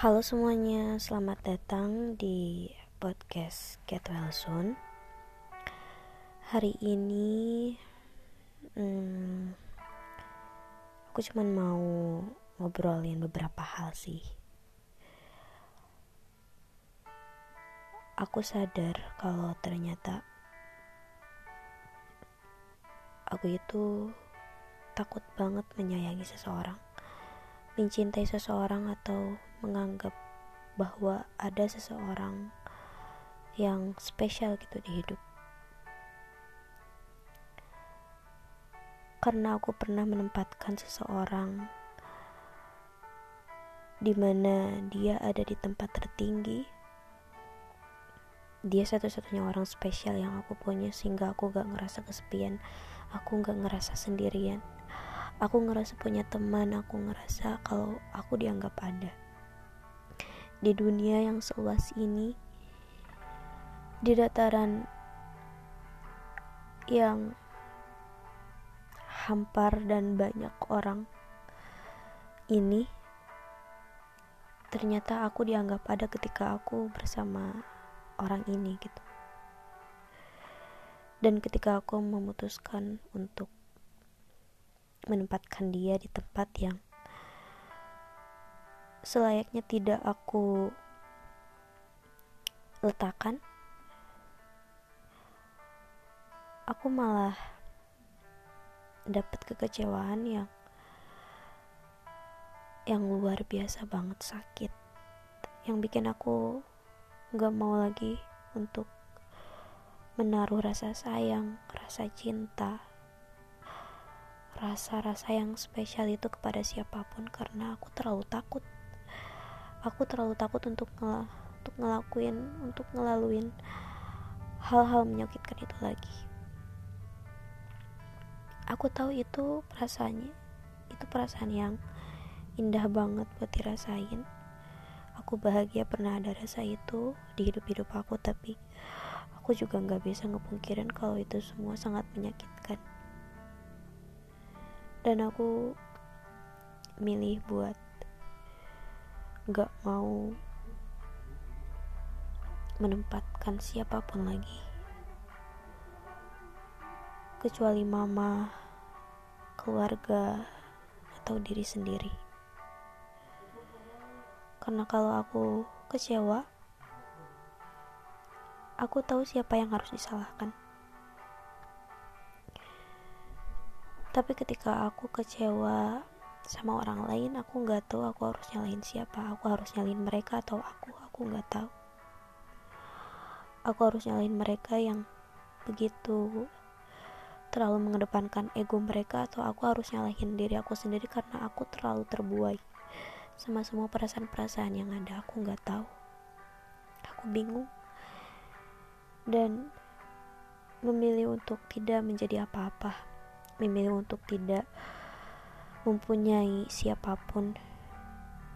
Halo semuanya, selamat datang di podcast Get Well Soon. Hari ini, hmm, aku cuma mau ngobrolin beberapa hal sih. Aku sadar kalau ternyata aku itu takut banget menyayangi seseorang, mencintai seseorang atau menganggap bahwa ada seseorang yang spesial gitu di hidup. Karena aku pernah menempatkan seseorang di mana dia ada di tempat tertinggi. Dia satu-satunya orang spesial yang aku punya sehingga aku gak ngerasa kesepian. Aku gak ngerasa sendirian. Aku ngerasa punya teman, aku ngerasa kalau aku dianggap ada di dunia yang seluas ini, di dataran yang hampar dan banyak orang ini, ternyata aku dianggap ada ketika aku bersama orang ini gitu. Dan ketika aku memutuskan untuk menempatkan dia di tempat yang selayaknya tidak aku letakkan. Aku malah dapat kekecewaan yang yang luar biasa banget sakit. Yang bikin aku gak mau lagi untuk menaruh rasa sayang, rasa cinta, rasa-rasa yang spesial itu kepada siapa pun karena aku terlalu takut. Aku terlalu takut untuk ngel untuk ngelakuin untuk ngelaluin hal-hal menyakitkan itu lagi. Aku tahu itu perasaannya itu perasaan yang indah banget buat dirasain. Aku bahagia pernah ada rasa itu di hidup-hidup aku tapi aku juga nggak bisa ngepungkirin kalau itu semua sangat menyakitkan dan aku milih buat gak mau menempatkan siapa pun lagi kecuali mama, keluarga, atau diri sendiri. Karena kalau aku kecewa, aku tahu siapa yang harus disalahkan. Tapi ketika aku kecewa sama orang lain aku nggak tahu aku harus nyalain siapa. Aku harus nyalain mereka atau aku? Aku nggak tahu. Aku harus nyalain mereka yang begitu terlalu mengedepankan ego mereka atau aku harus nyalahin diri aku sendiri karena aku terlalu terbuai sama semua perasaan-perasaan yang ada. Aku nggak tahu. Aku bingung. Dan memilih untuk tidak menjadi apa-apa memilih untuk tidak mempunyai siapa pun.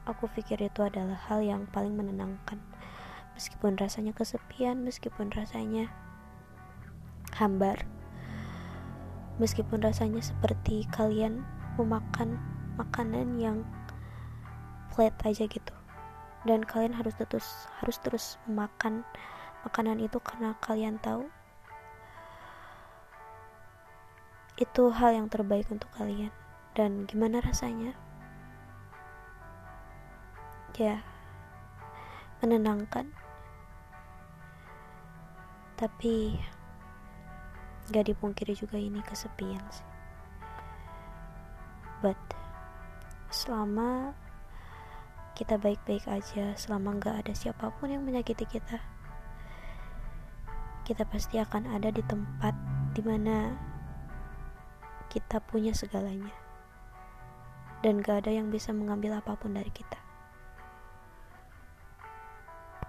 Aku pikir itu adalah hal yang paling menenangkan. Meskipun rasanya kesepian, meskipun rasanya hambar. Meskipun rasanya seperti kalian memakan makanan yang flat aja gitu. Dan kalian harus terus harus terus memakan makanan itu karena kalian tahu itu hal yang terbaik untuk kalian. Dan gimana rasanya? Ya menenangkan. Tapi gak dipungkiri juga ini kesepian sih. But selama kita baik-baik aja selama gak ada siapa pun yang menyakiti kita kita pasti akan ada di tempat di mana kita punya segalanya dan gak ada yang bisa mengambil apa pun dari kita.